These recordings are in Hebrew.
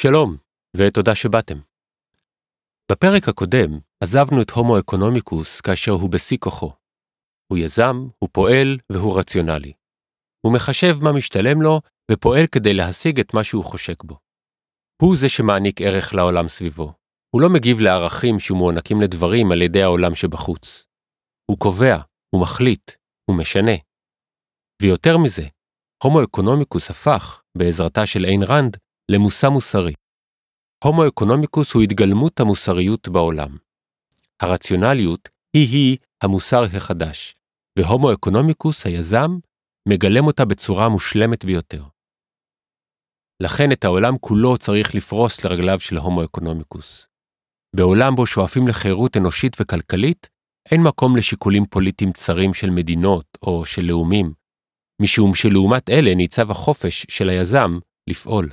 שלום, ותודה שבאתם. בפרק הקודם עזבנו את הומו אקונומיקוס כאשר הוא בשיא כוחו. הוא יזם, הוא פועל והוא רציונלי. הוא מחשב מה משתלם לו ופועל כדי להשיג את מה שהוא חושק בו. הוא זה שמעניק ערך לעולם סביבו. הוא לא מגיב לערכים שמוענקים לדברים על ידי העולם שבחוץ. הוא קובע, הוא מחליט, הוא משנה. ויותר מזה, הומו אקונומיקוס הפך, בעזרתה של איין רנד, למושא מוסרי. הומו אקונומיקוס הוא התגלמות המוסריות בעולם. הרציונליות היא-היא המוסר החדש, והומו אקונומיקוס, היזם, מגלם אותה בצורה מושלמת ביותר. לכן את העולם כולו צריך לפרוס לרגליו של הומו אקונומיקוס. בעולם בו שואפים לחירות אנושית וכלכלית, אין מקום לשיקולים פוליטיים צרים של מדינות או של לאומים, משום שלעומת אלה ניצב החופש של היזם לפעול.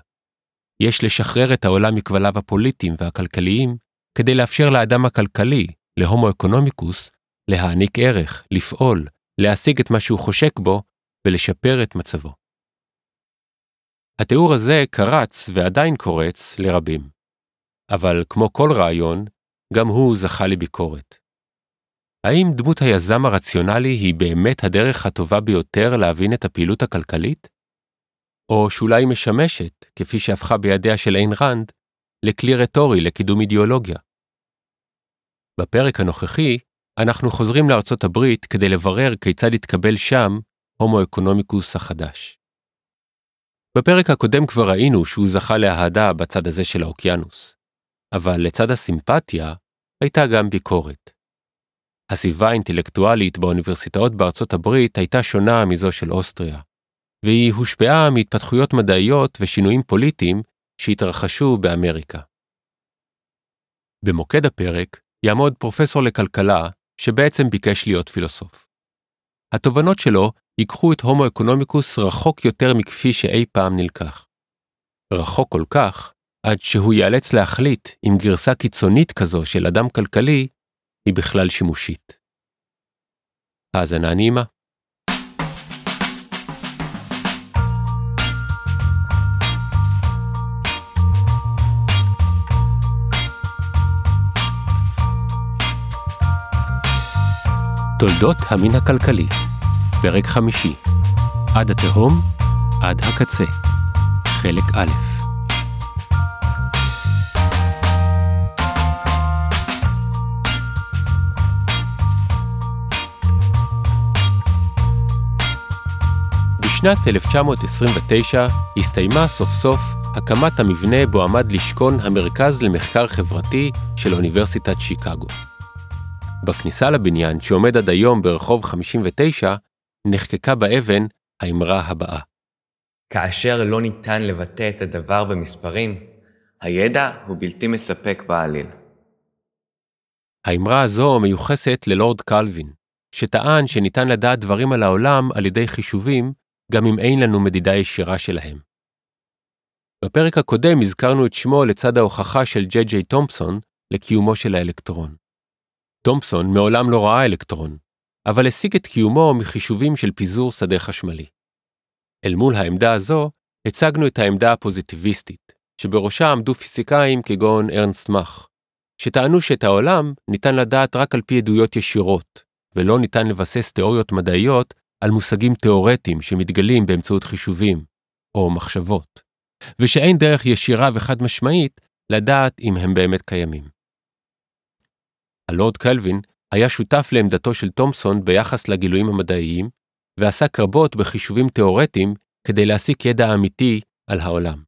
יש לשחרר את העולם מכבליו הפוליטיים והכלכליים, כדי לאפשר לאדם הכלכלי, להומו אקונומיקוס, להעניק ערך, לפעול, להשיג את מה שהוא חושק בו ולשפר את מצבו. התיאור הזה קרץ ועדיין קורץ לרבים. אבל כמו כל רעיון, גם הוא זכה לביקורת. האם דמות היזם הרציונלי היא באמת הדרך הטובה ביותר להבין את הפעילות הכלכלית? או שאולי משמשת, כפי שהפכה בידיה של איין רנד, לכלי רטורי לקידום אידיאולוגיה? בפרק הנוכחי, אנחנו חוזרים לארצות הברית כדי לברר כיצד התקבל שם הומו אקונומיקוס החדש. בפרק הקודם כבר ראינו שהוא זכה לאהדה בצד הזה של האוקיינוס, אבל לצד הסימפתיה הייתה גם ביקורת. הסביבה האינטלקטואלית באוניברסיטאות בארצות הברית הייתה שונה מזו של אוסטריה, והיא הושפעה מהתפתחויות מדעיות ושינויים פוליטיים שהתרחשו באמריקה. במוקד הפרק יעמוד פרופסור לכלכלה שבעצם ביקש להיות פילוסוף. התובנות שלו ייקחו את הומו אקונומיקוס רחוק יותר מכפי שאי פעם נלקח. רחוק כל כך, עד שהוא ייאלץ להחליט אם גרסה קיצונית כזו של אדם כלכלי היא בכלל שימושית. האזנה נעימה. תולדות המין הכלכלי, פרק חמישי, עד התהום, עד הקצה, חלק א'. בשנת 1929 הסתיימה סוף סוף הקמת המבנה בו עמד לשכון המרכז למחקר חברתי של אוניברסיטת שיקגו. בכניסה לבניין, שעומד עד היום ברחוב 59, נחקקה באבן האמרה הבאה: כאשר לא ניתן לבטא את הדבר במספרים, הידע הוא בלתי מספק בעליל. האמרה הזו מיוחסת ללורד קלווין, שטען שניתן לדעת דברים על העולם על ידי חישובים, גם אם אין לנו מדידה ישירה שלהם. בפרק הקודם הזכרנו את שמו לצד ההוכחה של ג'יי ג'יי תומפסון לקיומו של האלקטרון. תומפסון מעולם לא ראה אלקטרון, אבל השיג את קיומו מחישובים של פיזור שדה חשמלי. אל מול העמדה הזו, הצגנו את העמדה הפוזיטיביסטית, שבראשה עמדו פיזיקאים כגון ארנסט מאך, שטענו שאת העולם ניתן לדעת רק על פי עדויות ישירות, ולא ניתן לבסס תיאוריות מדעיות על מושגים תאורטיים שמתגלים באמצעות חישובים, או מחשבות, ושאין דרך ישירה וחד משמעית לדעת אם הם באמת קיימים. הלורד קלווין היה שותף לעמדתו של תומפסון ביחס לגילויים המדעיים, ועסק רבות בחישובים תאורטיים כדי להסיק ידע אמיתי על העולם.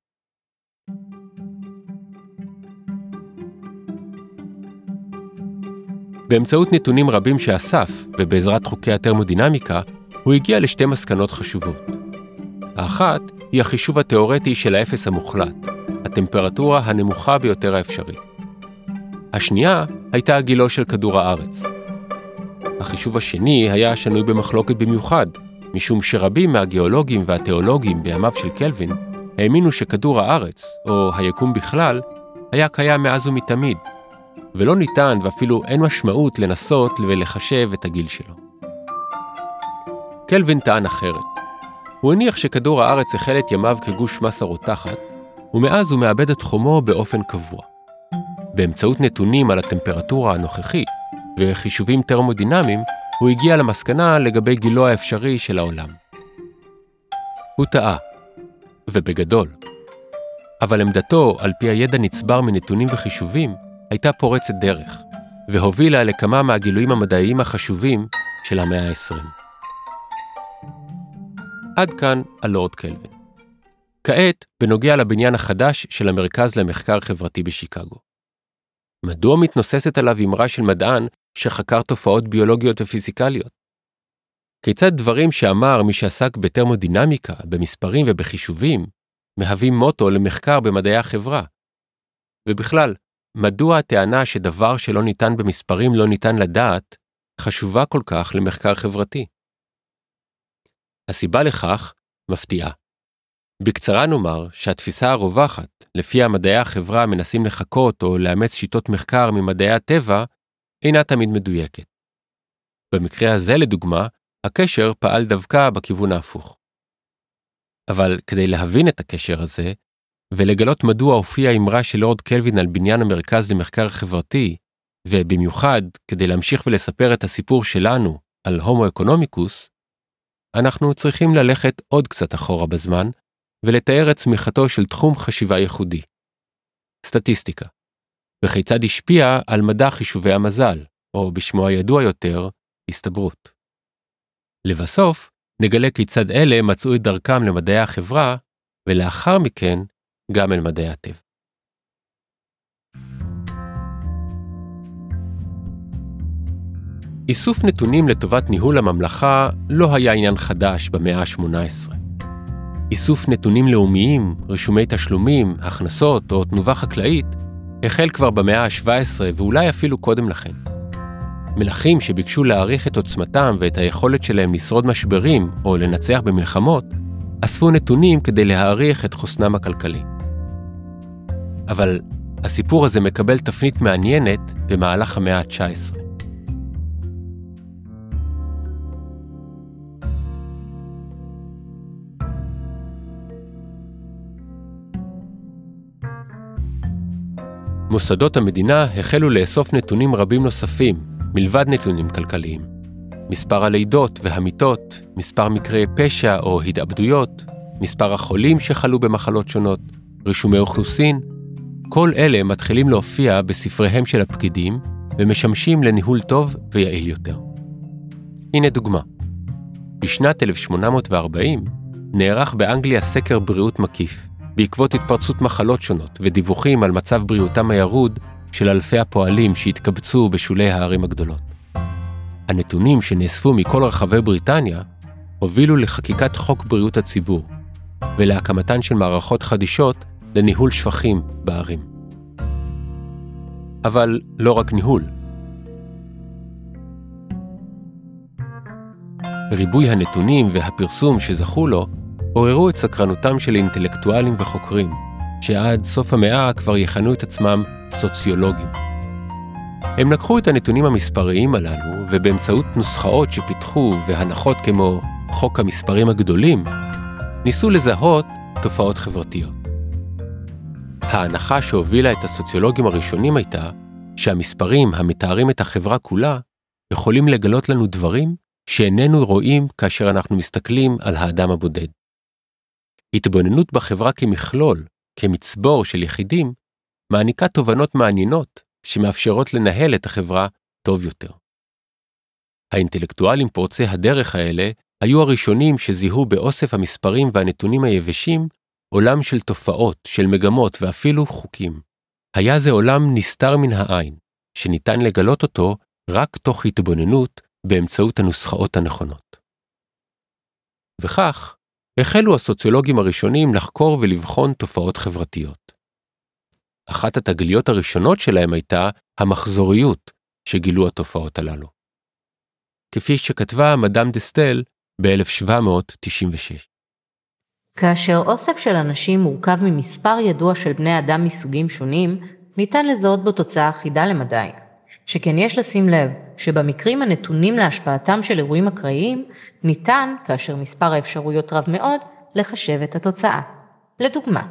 באמצעות נתונים רבים שאסף, ובעזרת חוקי התרמודינמיקה, הוא הגיע לשתי מסקנות חשובות. האחת היא החישוב התאורטי של האפס המוחלט, הטמפרטורה הנמוכה ביותר האפשרית. השנייה הייתה גילו של כדור הארץ. החישוב השני היה שנוי במחלוקת במיוחד, משום שרבים מהגיאולוגים והתיאולוגים בימיו של קלווין האמינו שכדור הארץ, או היקום בכלל, היה קיים מאז ומתמיד, ולא ניתן ואפילו אין משמעות לנסות ולחשב את הגיל שלו. קלווין טען אחרת. הוא הניח שכדור הארץ החל את ימיו כגוש מסה רותחת, ומאז הוא מאבד את חומו באופן קבוע. באמצעות נתונים על הטמפרטורה הנוכחית וחישובים טרמודינמיים, הוא הגיע למסקנה לגבי גילו האפשרי של העולם. הוא טעה, ובגדול. אבל עמדתו, על פי הידע נצבר מנתונים וחישובים, הייתה פורצת דרך, והובילה לכמה מהגילויים המדעיים החשובים של המאה ה-20. עד כאן הלורד קלווין. כעת, בנוגע לבניין החדש של המרכז למחקר חברתי בשיקגו. מדוע מתנוססת עליו אמרה של מדען שחקר תופעות ביולוגיות ופיזיקליות? כיצד דברים שאמר מי שעסק בטרמודינמיקה, במספרים ובחישובים, מהווים מוטו למחקר במדעי החברה? ובכלל, מדוע הטענה שדבר שלא ניתן במספרים לא ניתן לדעת, חשובה כל כך למחקר חברתי? הסיבה לכך מפתיעה. בקצרה נאמר שהתפיסה הרווחת, לפיה מדעי החברה מנסים לחקות או לאמץ שיטות מחקר ממדעי הטבע, אינה תמיד מדויקת. במקרה הזה, לדוגמה, הקשר פעל דווקא בכיוון ההפוך. אבל כדי להבין את הקשר הזה, ולגלות מדוע הופיעה אמרה של לורד קלווין על בניין המרכז למחקר חברתי, ובמיוחד כדי להמשיך ולספר את הסיפור שלנו על הומו אקונומיקוס, אנחנו צריכים ללכת עוד קצת אחורה בזמן, ולתאר את צמיחתו של תחום חשיבה ייחודי. סטטיסטיקה. וכיצד השפיע על מדע חישובי המזל, או בשמו הידוע יותר, הסתברות. לבסוף, נגלה כיצד אלה מצאו את דרכם למדעי החברה, ולאחר מכן גם אל מדעי הטבע. איסוף נתונים לטובת ניהול הממלכה לא היה עניין חדש במאה ה-18. איסוף נתונים לאומיים, רישומי תשלומים, הכנסות או תנובה חקלאית החל כבר במאה ה-17 ואולי אפילו קודם לכן. מלכים שביקשו להעריך את עוצמתם ואת היכולת שלהם לשרוד משברים או לנצח במלחמות, אספו נתונים כדי להעריך את חוסנם הכלכלי. אבל הסיפור הזה מקבל תפנית מעניינת במהלך המאה ה-19. מוסדות המדינה החלו לאסוף נתונים רבים נוספים, מלבד נתונים כלכליים. מספר הלידות והמיטות, מספר מקרי פשע או התאבדויות, מספר החולים שחלו במחלות שונות, רישומי אוכלוסין, כל אלה מתחילים להופיע בספריהם של הפקידים ומשמשים לניהול טוב ויעיל יותר. הנה דוגמה. בשנת 1840 נערך באנגליה סקר בריאות מקיף, בעקבות התפרצות מחלות שונות ודיווחים על מצב בריאותם הירוד של אלפי הפועלים שהתקבצו בשולי הערים הגדולות. הנתונים שנאספו מכל רחבי בריטניה הובילו לחקיקת חוק בריאות הציבור ולהקמתן של מערכות חדישות לניהול שפכים בערים. אבל לא רק ניהול. ריבוי הנתונים והפרסום שזכו לו עוררו את סקרנותם של אינטלקטואלים וחוקרים, שעד סוף המאה כבר יכנו את עצמם סוציולוגים. הם לקחו את הנתונים המספריים הללו, ובאמצעות נוסחאות שפיתחו והנחות כמו חוק המספרים הגדולים, ניסו לזהות תופעות חברתיות. ההנחה שהובילה את הסוציולוגים הראשונים הייתה שהמספרים המתארים את החברה כולה יכולים לגלות לנו דברים שאיננו רואים כאשר אנחנו מסתכלים על האדם הבודד. התבוננות בחברה כמכלול, כמצבור של יחידים, מעניקה תובנות מעניינות שמאפשרות לנהל את החברה טוב יותר. האינטלקטואלים פורצי הדרך האלה היו הראשונים שזיהו באוסף המספרים והנתונים היבשים עולם של תופעות, של מגמות ואפילו חוקים. היה זה עולם נסתר מן העין, שניתן לגלות אותו רק תוך התבוננות באמצעות הנוסחאות הנכונות. וכך, החלו הסוציולוגים הראשונים לחקור ולבחון תופעות חברתיות. אחת התגליות הראשונות שלהם הייתה המחזוריות שגילו התופעות הללו. כפי שכתבה מדאם דסטל ב-1796. כאשר אוסף של אנשים מורכב ממספר ידוע של בני אדם מסוגים שונים, ניתן לזהות בו תוצאה אחידה למדי. שכן יש לשים לב שבמקרים הנתונים להשפעתם של אירועים אקראיים, ניתן, כאשר מספר האפשרויות רב מאוד, לחשב את התוצאה. לדוגמה,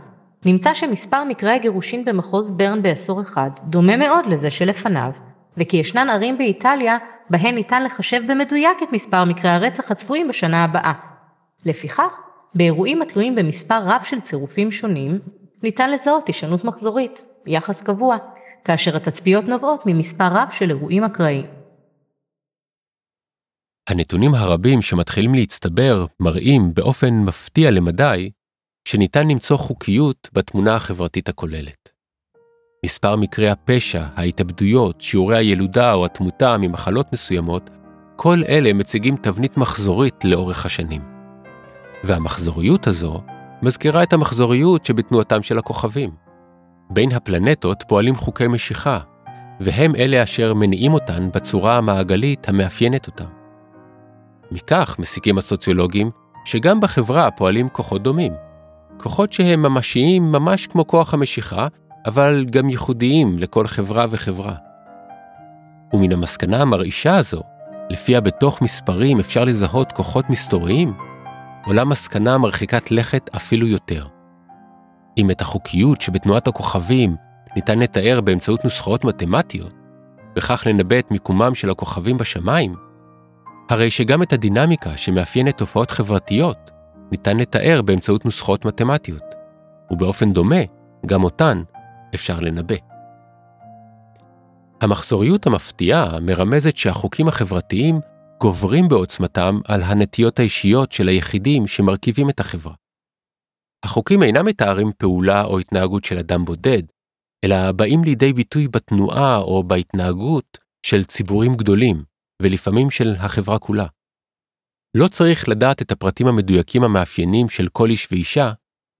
נמצא שמספר מקרי הגירושין במחוז ברן בעשור אחד דומה מאוד לזה שלפניו, וכי ישנן ערים באיטליה בהן ניתן לחשב במדויק את מספר מקרי הרצח הצפויים בשנה הבאה. לפיכך, באירועים התלויים במספר רב של צירופים שונים, ניתן לזהות הישנות מחזורית, יחס קבוע, כאשר התצפיות נובעות ממספר רב של אירועים אקראיים. הנתונים הרבים שמתחילים להצטבר מראים באופן מפתיע למדי שניתן למצוא חוקיות בתמונה החברתית הכוללת. מספר מקרי הפשע, ההתאבדויות, שיעורי הילודה או התמותה ממחלות מסוימות, כל אלה מציגים תבנית מחזורית לאורך השנים. והמחזוריות הזו מזכירה את המחזוריות שבתנועתם של הכוכבים. בין הפלנטות פועלים חוקי משיכה, והם אלה אשר מניעים אותן בצורה המעגלית המאפיינת אותם. מכך מסיקים הסוציולוגים שגם בחברה פועלים כוחות דומים. כוחות שהם ממשיים ממש כמו כוח המשיכה, אבל גם ייחודיים לכל חברה וחברה. ומן המסקנה המרעישה הזו, לפיה בתוך מספרים אפשר לזהות כוחות מסתוריים, עולה מסקנה מרחיקת לכת אפילו יותר. אם את החוקיות שבתנועת הכוכבים ניתן לתאר באמצעות נוסחאות מתמטיות, וכך לנבא את מיקומם של הכוכבים בשמיים, הרי שגם את הדינמיקה שמאפיינת תופעות חברתיות ניתן לתאר באמצעות נוסחאות מתמטיות, ובאופן דומה, גם אותן אפשר לנבא. המחזוריות המפתיעה מרמזת שהחוקים החברתיים גוברים בעוצמתם על הנטיות האישיות של היחידים שמרכיבים את החברה. החוקים אינם מתארים פעולה או התנהגות של אדם בודד, אלא באים לידי ביטוי בתנועה או בהתנהגות של ציבורים גדולים, ולפעמים של החברה כולה. לא צריך לדעת את הפרטים המדויקים המאפיינים של כל איש ואישה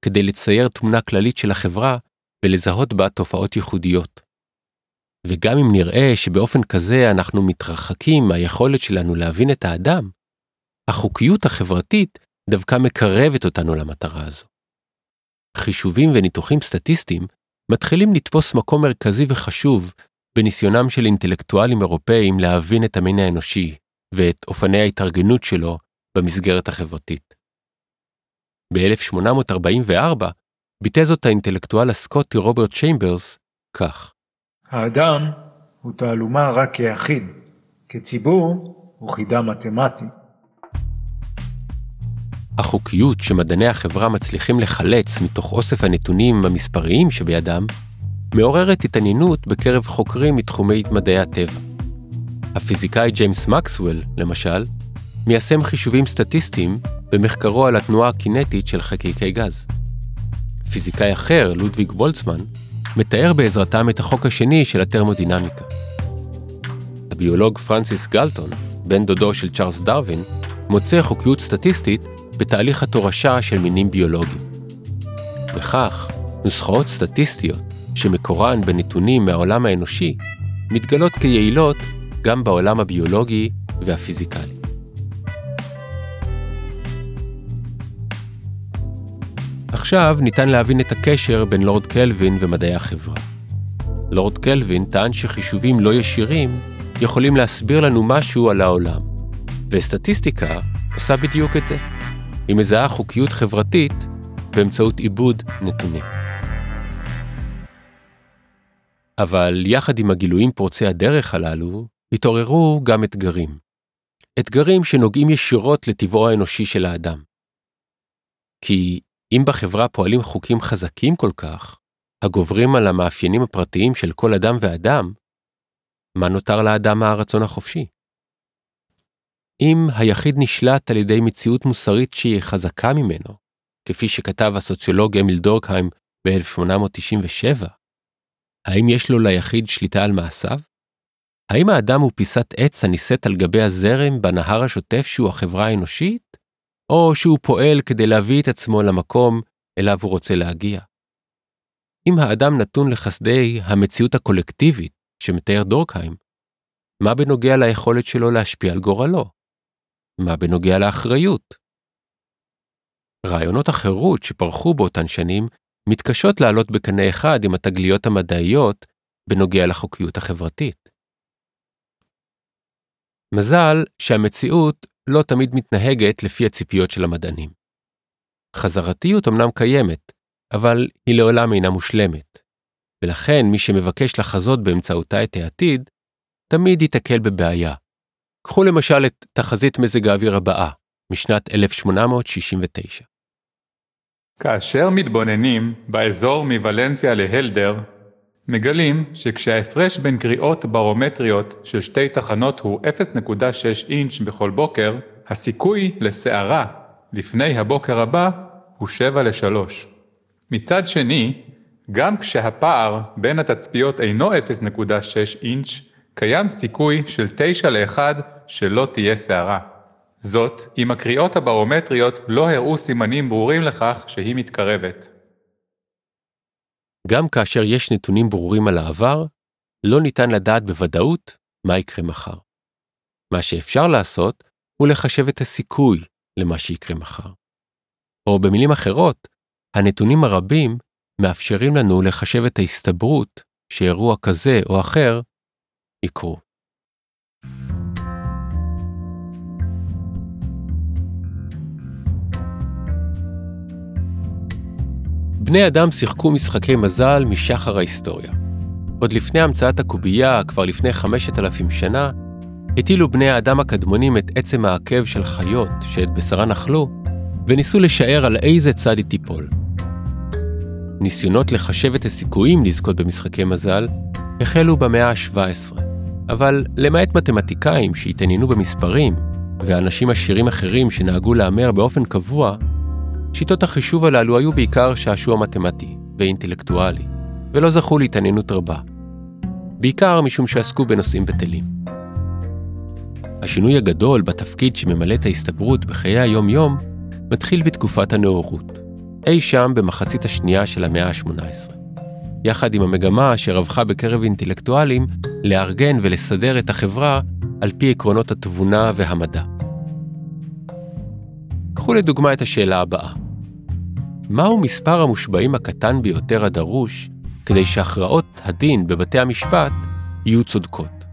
כדי לצייר תמונה כללית של החברה ולזהות בה תופעות ייחודיות. וגם אם נראה שבאופן כזה אנחנו מתרחקים מהיכולת שלנו להבין את האדם, החוקיות החברתית דווקא מקרבת אותנו למטרה הזו. חישובים וניתוחים סטטיסטיים מתחילים לתפוס מקום מרכזי וחשוב בניסיונם של אינטלקטואלים אירופאים להבין את המין האנושי ואת אופני ההתארגנות שלו במסגרת החברתית. ב-1844 ביטא זאת האינטלקטואל הסקוטי רוברט צ'יימברס כך: האדם הוא תעלומה רק כיחיד, כציבור הוא חידה מתמטי. החוקיות שמדעני החברה מצליחים לחלץ מתוך אוסף הנתונים המספריים שבידם, מעוררת התעניינות בקרב חוקרים מתחומי מדעי הטבע. הפיזיקאי ג'יימס מקסוול, למשל, מיישם חישובים סטטיסטיים במחקרו על התנועה הקינטית של חקיקי גז. פיזיקאי אחר, לודוויג בולצמן, מתאר בעזרתם את החוק השני של התרמודינמיקה. הביולוג פרנסיס גלטון, בן דודו של צ'ארלס דרווין, מוצא חוקיות סטטיסטית בתהליך התורשה של מינים ביולוגיים. וכך, נוסחאות סטטיסטיות שמקורן בנתונים מהעולם האנושי, מתגלות כיעילות גם בעולם הביולוגי והפיזיקלי. עכשיו ניתן להבין את הקשר בין לורד קלווין ומדעי החברה. לורד קלווין טען שחישובים לא ישירים יכולים להסביר לנו משהו על העולם, וסטטיסטיקה עושה בדיוק את זה. היא מזהה חוקיות חברתית באמצעות עיבוד נתונים. אבל יחד עם הגילויים פורצי הדרך הללו, התעוררו גם אתגרים. אתגרים שנוגעים ישירות לטבעו האנושי של האדם. כי אם בחברה פועלים חוקים חזקים כל כך, הגוברים על המאפיינים הפרטיים של כל אדם ואדם, מה נותר לאדם מהרצון החופשי? אם היחיד נשלט על ידי מציאות מוסרית שהיא חזקה ממנו, כפי שכתב הסוציולוג אמיל דורקהיים ב-1897, האם יש לו ליחיד שליטה על מעשיו? האם האדם הוא פיסת עץ הנישאת על גבי הזרם בנהר השוטף שהוא החברה האנושית? או שהוא פועל כדי להביא את עצמו למקום אליו הוא רוצה להגיע? אם האדם נתון לחסדי המציאות הקולקטיבית שמתאר דורקהיים, מה בנוגע ליכולת שלו להשפיע על גורלו? מה בנוגע לאחריות? רעיונות החירות שפרחו באותן שנים מתקשות לעלות בקנה אחד עם התגליות המדעיות בנוגע לחוקיות החברתית. מזל שהמציאות לא תמיד מתנהגת לפי הציפיות של המדענים. חזרתיות אמנם קיימת, אבל היא לעולם אינה מושלמת, ולכן מי שמבקש לחזות באמצעותה את העתיד, תמיד ייתקל בבעיה. קחו למשל את תחזית מזג האוויר הבאה, משנת 1869. כאשר מתבוננים באזור מוולנסיה להלדר, מגלים שכשההפרש בין קריאות ברומטריות של שתי תחנות הוא 0.6 אינץ' בכל בוקר, הסיכוי לסערה לפני הבוקר הבא הוא 7 ל-3. מצד שני, גם כשהפער בין התצפיות אינו 0.6 אינץ', קיים סיכוי של 9 ל-1 שלא תהיה סערה. זאת, אם הקריאות הברומטריות לא הראו סימנים ברורים לכך שהיא מתקרבת. גם כאשר יש נתונים ברורים על העבר, לא ניתן לדעת בוודאות מה יקרה מחר. מה שאפשר לעשות הוא לחשב את הסיכוי למה שיקרה מחר. או במילים אחרות, הנתונים הרבים מאפשרים לנו לחשב את ההסתברות שאירוע כזה או אחר יקרו. בני אדם שיחקו משחקי מזל משחר ההיסטוריה. עוד לפני המצאת הקובייה, כבר לפני 5,000 שנה, הטילו בני האדם הקדמונים את עצם העקב של חיות שאת בשרן אכלו, וניסו לשער על איזה צד היא תיפול. ניסיונות לחשב את הסיכויים לזכות במשחקי מזל החלו במאה ה-17, אבל למעט מתמטיקאים שהתעניינו במספרים, ואנשים עשירים אחרים שנהגו להמר באופן קבוע, שיטות החישוב הללו היו בעיקר שעשוע מתמטי ואינטלקטואלי, ולא זכו להתעניינות רבה. בעיקר משום שעסקו בנושאים בטלים. השינוי הגדול בתפקיד שממלאת ההסתברות בחיי היום-יום מתחיל בתקופת הנאורות, אי שם במחצית השנייה של המאה ה-18. יחד עם המגמה שרווחה בקרב אינטלקטואלים לארגן ולסדר את החברה על פי עקרונות התבונה והמדע. קחו לדוגמה את השאלה הבאה: מהו מספר המושבעים הקטן ביותר הדרוש כדי שהכרעות הדין בבתי המשפט יהיו צודקות?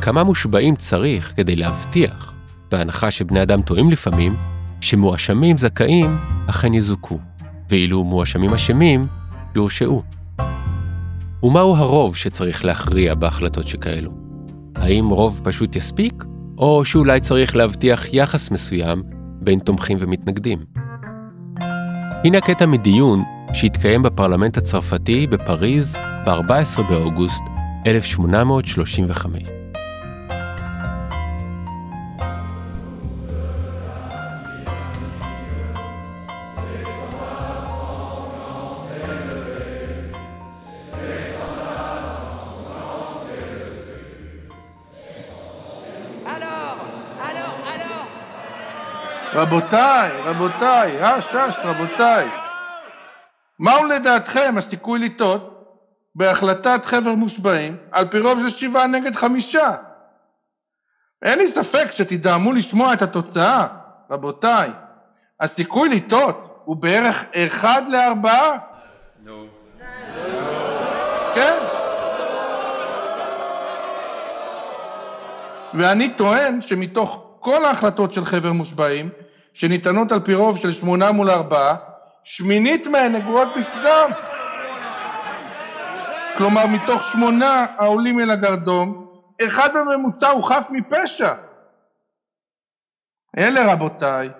כמה מושבעים צריך כדי להבטיח, בהנחה שבני אדם טועים לפעמים, שמואשמים זכאים אכן יזוכו, ואילו מואשמים אשמים יורשעו. ומהו הרוב שצריך להכריע בהחלטות שכאלו? האם רוב פשוט יספיק, או שאולי צריך להבטיח יחס מסוים בין תומכים ומתנגדים? הנה קטע מדיון שהתקיים בפרלמנט הצרפתי בפריז ב-14 באוגוסט 1835. רבותיי, רבותיי, הש, הש, רבותיי. מהו לדעתכם הסיכוי לטעות בהחלטת חבר מושבעים על פי רוב של שבעה נגד חמישה? אין לי ספק שתדאמו לשמוע את התוצאה, רבותיי. הסיכוי לטעות הוא בערך אחד לארבעה. כן. ואני טוען שמתוך כל ההחלטות של חבר מושבעים, שניתנות על פי רוב של שמונה מול ארבעה, שמינית מהן נגועות בפגם. כלומר, מתוך שמונה העולים אל הגרדום, אחד בממוצע הוא חף מפשע. אלה, רבותיי,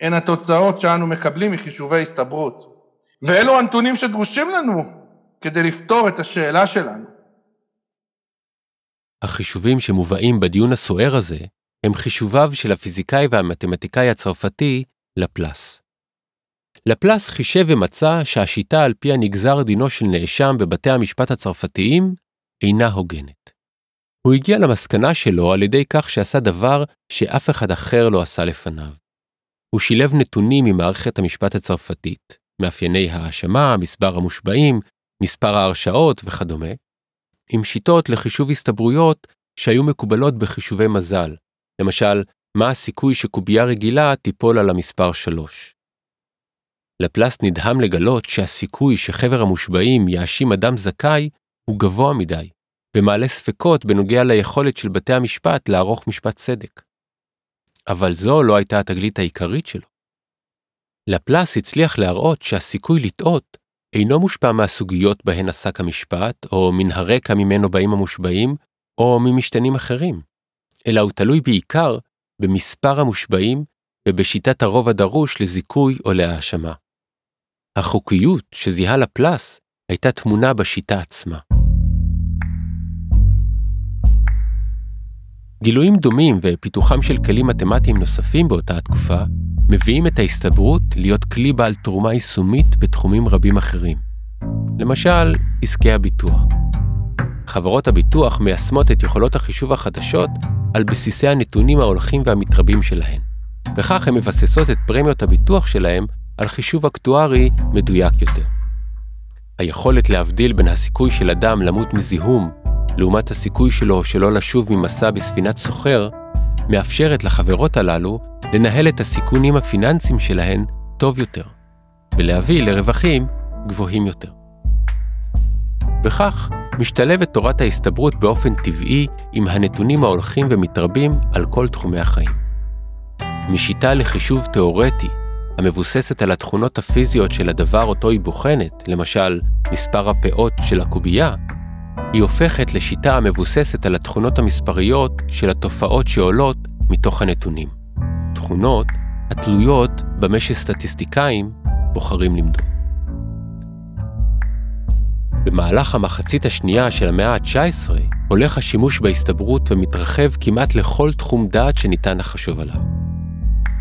הן התוצאות שאנו מקבלים מחישובי הסתברות. ואלו הנתונים שדרושים לנו כדי לפתור את השאלה שלנו. החישובים שמובאים בדיון הסוער הזה הם חישוביו של הפיזיקאי והמתמטיקאי הצרפתי לפלס. לפלס חישב ומצא שהשיטה על פיה נגזר דינו של נאשם בבתי המשפט הצרפתיים אינה הוגנת. הוא הגיע למסקנה שלו על ידי כך שעשה דבר שאף אחד אחר לא עשה לפניו. הוא שילב נתונים ממערכת המשפט הצרפתית, מאפייני האשמה, מספר המושבעים, מספר ההרשעות וכדומה, עם שיטות לחישוב הסתברויות שהיו מקובלות בחישובי מזל, למשל, מה הסיכוי שקובייה רגילה תיפול על המספר 3. לפלס נדהם לגלות שהסיכוי שחבר המושבעים יאשים אדם זכאי הוא גבוה מדי, ומעלה ספקות בנוגע ליכולת של בתי המשפט לערוך משפט צדק. אבל זו לא הייתה התגלית העיקרית שלו. לפלס הצליח להראות שהסיכוי לטעות אינו מושפע מהסוגיות בהן עסק המשפט, או מן הרקע ממנו באים המושבעים, או ממשתנים אחרים, אלא הוא תלוי בעיקר במספר המושבעים ובשיטת הרוב הדרוש לזיכוי או להאשמה. החוקיות שזיהה לפלס הייתה תמונה בשיטה עצמה. גילויים דומים ופיתוחם של כלים מתמטיים נוספים באותה התקופה מביאים את ההסתברות להיות כלי בעל תרומה יישומית בתחומים רבים אחרים. למשל, עסקי הביטוח. חברות הביטוח מיישמות את יכולות החישוב החדשות על בסיסי הנתונים ההולכים והמתרבים שלהן. וכך הן מבססות את פרמיות הביטוח שלהם על חישוב אקטוארי מדויק יותר. היכולת להבדיל בין הסיכוי של אדם למות מזיהום לעומת הסיכוי שלו שלא לשוב ממסע בספינת סוחר, מאפשרת לחברות הללו לנהל את הסיכונים הפיננסיים שלהן טוב יותר, ולהביא לרווחים גבוהים יותר. בכך משתלבת תורת ההסתברות באופן טבעי עם הנתונים ההולכים ומתרבים על כל תחומי החיים. משיטה לחישוב תאורטי, המבוססת על התכונות הפיזיות של הדבר אותו היא בוחנת, למשל מספר הפאות של הקובייה, היא הופכת לשיטה המבוססת על התכונות המספריות של התופעות שעולות מתוך הנתונים. תכונות התלויות במה שסטטיסטיקאים בוחרים למדוד. במהלך המחצית השנייה של המאה ה-19 הולך השימוש בהסתברות ומתרחב כמעט לכל תחום דעת שניתן לחשוב עליו.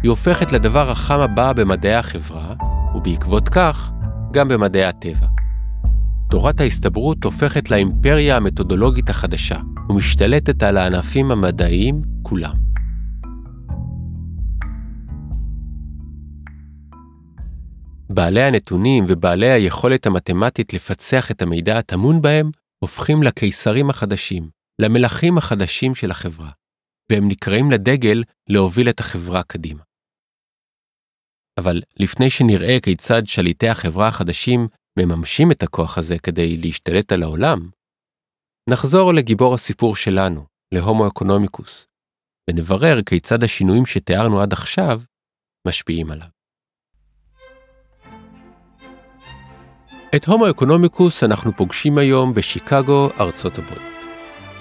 היא הופכת לדבר החם הבא במדעי החברה, ובעקבות כך, גם במדעי הטבע. תורת ההסתברות הופכת לאימפריה המתודולוגית החדשה, ומשתלטת על הענפים המדעיים כולם. בעלי הנתונים ובעלי היכולת המתמטית לפצח את המידע הטמון בהם, הופכים לקיסרים החדשים, למלכים החדשים של החברה, והם נקראים לדגל להוביל את החברה קדימה. אבל לפני שנראה כיצד שליטי החברה החדשים מממשים את הכוח הזה כדי להשתלט על העולם, נחזור לגיבור הסיפור שלנו, להומו אקונומיקוס, ונברר כיצד השינויים שתיארנו עד עכשיו משפיעים עליו. את הומו אקונומיקוס אנחנו פוגשים היום בשיקגו, ארצות הברית.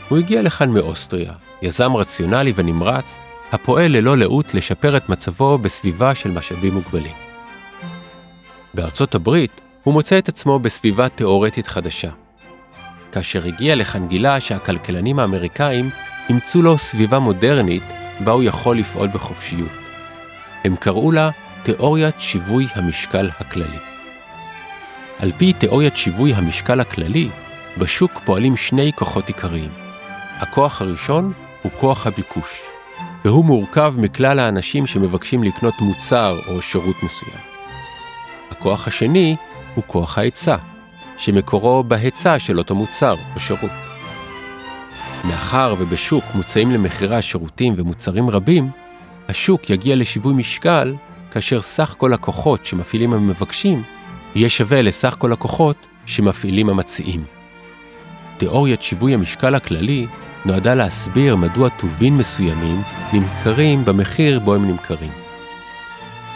הוא הגיע לכאן מאוסטריה, יזם רציונלי ונמרץ, הפועל ללא לאות לשפר את מצבו בסביבה של משאבים מוגבלים. בארצות הברית הוא מוצא את עצמו בסביבה תאורטית חדשה. כאשר הגיע לכאן גילה שהכלכלנים האמריקאים אימצו לו סביבה מודרנית בה הוא יכול לפעול בחופשיות. הם קראו לה תיאוריית שיווי המשקל הכללי. על פי תיאוריית שיווי המשקל הכללי, בשוק פועלים שני כוחות עיקריים. הכוח הראשון הוא כוח הביקוש, והוא מורכב מכלל האנשים שמבקשים לקנות מוצר או שירות מסוים. הכוח השני הוא כוח ההיצע, שמקורו בהיצע של אותו מוצר או שירות. מאחר ובשוק מוצאים למכירה שירותים ומוצרים רבים, השוק יגיע לשיווי משקל כאשר סך כל הכוחות שמפעילים המבקשים יהיה שווה לסך כל הכוחות שמפעילים המציעים. תיאוריית שיווי המשקל הכללי נועדה להסביר מדוע טובין מסוימים נמכרים במחיר בו הם נמכרים.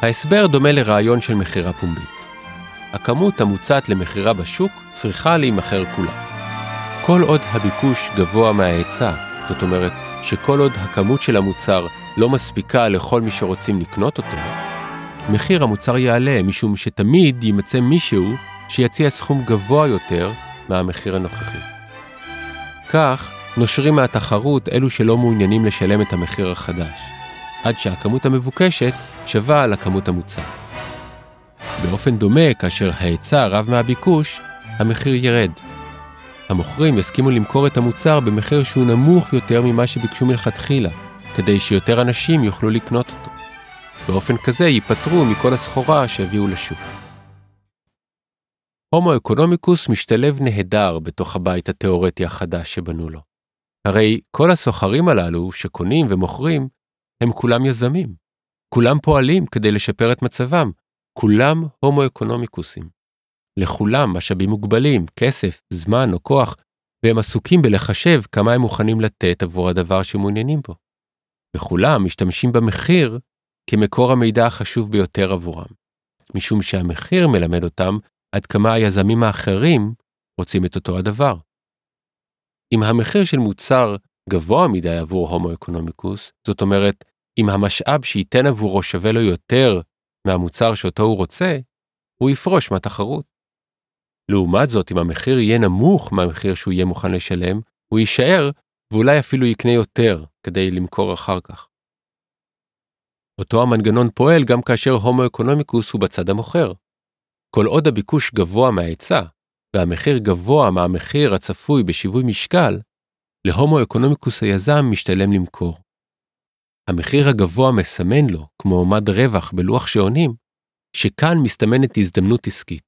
ההסבר דומה לרעיון של מכירה פומבית. הכמות המוצעת למכירה בשוק צריכה להימכר כולה. כל עוד הביקוש גבוה מההיצע, זאת אומרת שכל עוד הכמות של המוצר לא מספיקה לכל מי שרוצים לקנות אותו, מחיר המוצר יעלה משום שתמיד יימצא מישהו שיציע סכום גבוה יותר מהמחיר הנוכחי. כך, נושרים מהתחרות אלו שלא מעוניינים לשלם את המחיר החדש, עד שהכמות המבוקשת שווה לכמות המוצר. באופן דומה, כאשר ההיצע רב מהביקוש, המחיר ירד. המוכרים יסכימו למכור את המוצר במחיר שהוא נמוך יותר ממה שביקשו מלכתחילה, כדי שיותר אנשים יוכלו לקנות אותו. באופן כזה ייפטרו מכל הסחורה שהביאו לשוק. הומו אקונומיקוס משתלב נהדר בתוך הבית התאורטי החדש שבנו לו. הרי כל הסוחרים הללו שקונים ומוכרים, הם כולם יזמים. כולם פועלים כדי לשפר את מצבם, כולם הומו אקונומיקוסים. לכולם משאבים מוגבלים, כסף, זמן או כוח, והם עסוקים בלחשב כמה הם מוכנים לתת עבור הדבר שמעוניינים בו. וכולם משתמשים במחיר כמקור המידע החשוב ביותר עבורם. משום שהמחיר מלמד אותם עד כמה היזמים האחרים רוצים את אותו הדבר. אם המחיר של מוצר גבוה מדי עבור הומו אקונומיקוס, זאת אומרת, אם המשאב שייתן עבורו שווה לו יותר מהמוצר שאותו הוא רוצה, הוא יפרוש מהתחרות. לעומת זאת, אם המחיר יהיה נמוך מהמחיר שהוא יהיה מוכן לשלם, הוא יישאר ואולי אפילו יקנה יותר כדי למכור אחר כך. אותו המנגנון פועל גם כאשר הומו אקונומיקוס הוא בצד המוכר. כל עוד הביקוש גבוה מההיצע, והמחיר גבוה מהמחיר הצפוי בשיווי משקל, להומו אקונומיקוס היזם משתלם למכור. המחיר הגבוה מסמן לו, כמו מד רווח בלוח שעונים, שכאן מסתמנת הזדמנות עסקית.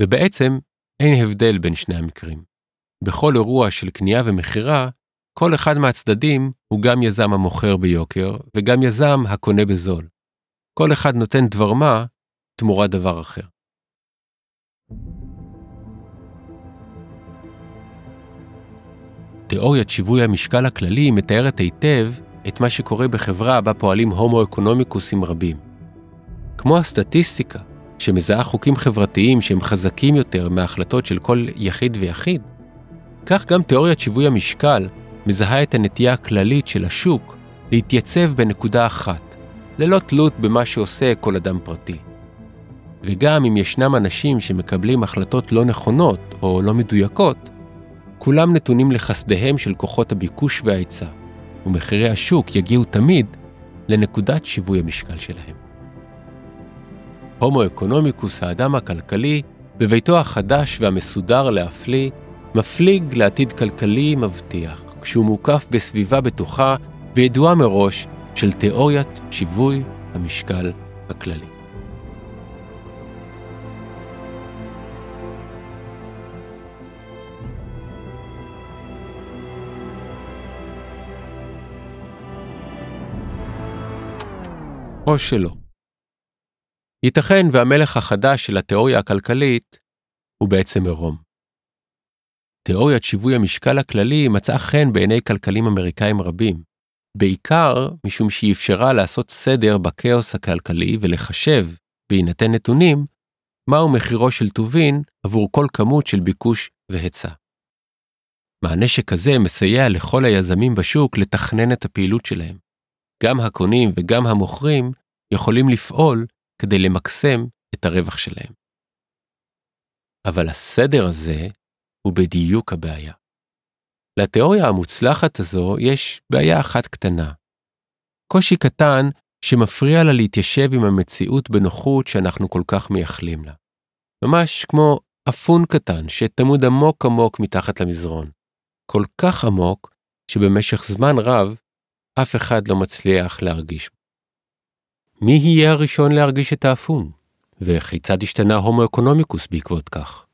ובעצם אין הבדל בין שני המקרים. בכל אירוע של קנייה ומכירה, כל אחד מהצדדים הוא גם יזם המוכר ביוקר וגם יזם הקונה בזול. כל אחד נותן דבר מה תמורת דבר אחר. תיאוריית שיווי המשקל הכללי מתארת היטב את מה שקורה בחברה בה פועלים הומו אקונומיקוסים רבים. כמו הסטטיסטיקה, שמזהה חוקים חברתיים שהם חזקים יותר מההחלטות של כל יחיד ויחיד, כך גם תיאוריית שיווי המשקל מזהה את הנטייה הכללית של השוק להתייצב בנקודה אחת, ללא תלות במה שעושה כל אדם פרטי. וגם אם ישנם אנשים שמקבלים החלטות לא נכונות או לא מדויקות, כולם נתונים לחסדיהם של כוחות הביקוש וההיצע, ומחירי השוק יגיעו תמיד לנקודת שיווי המשקל שלהם. הומו אקונומיקוס, האדם הכלכלי, בביתו החדש והמסודר להפליא, מפליג לעתיד כלכלי מבטיח, כשהוא מוקף בסביבה בטוחה וידועה מראש של תיאוריית שיווי המשקל הכללי. או שלא. ייתכן והמלך החדש של התיאוריה הכלכלית הוא בעצם עירום. תיאוריית שיווי המשקל הכללי מצאה חן בעיני כלכלים אמריקאים רבים, בעיקר משום שהיא אפשרה לעשות סדר בכאוס הכלכלי ולחשב, בהינתן נתונים, מהו מחירו של טובין עבור כל כמות של ביקוש והיצע. מענה שכזה מסייע לכל היזמים בשוק לתכנן את הפעילות שלהם. גם הקונים וגם המוכרים יכולים לפעול כדי למקסם את הרווח שלהם. אבל הסדר הזה הוא בדיוק הבעיה. לתיאוריה המוצלחת הזו יש בעיה אחת קטנה. קושי קטן שמפריע לה להתיישב עם המציאות בנוחות שאנחנו כל כך מייחלים לה. ממש כמו אפון קטן שתמוד עמוק עמוק מתחת למזרון. כל כך עמוק שבמשך זמן רב אף אחד לא מצליח להרגיש. מי יהיה הראשון להרגיש את האפון? וכיצד השתנה הומו אקונומיקוס בעקבות כך?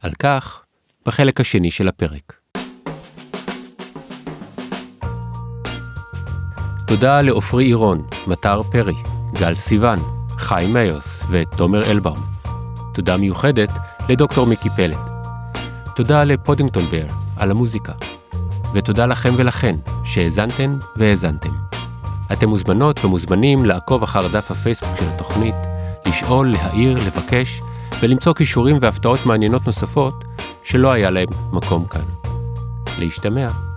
על כך בחלק השני של הפרק. תודה לעופרי עירון, מטר פרי, גל סיוון, חיים מאיוס ותומר אלבאום. תודה מיוחדת לדוקטור מיקי פלט. תודה לפודינגטון בר על המוזיקה. ותודה לכם ולכן שהאזנתן והאזנתם. אתם מוזמנות ומוזמנים לעקוב אחר דף הפייסבוק של התוכנית, לשאול, להעיר, לבקש ולמצוא כישורים והפתעות מעניינות נוספות שלא היה להם מקום כאן. להשתמע.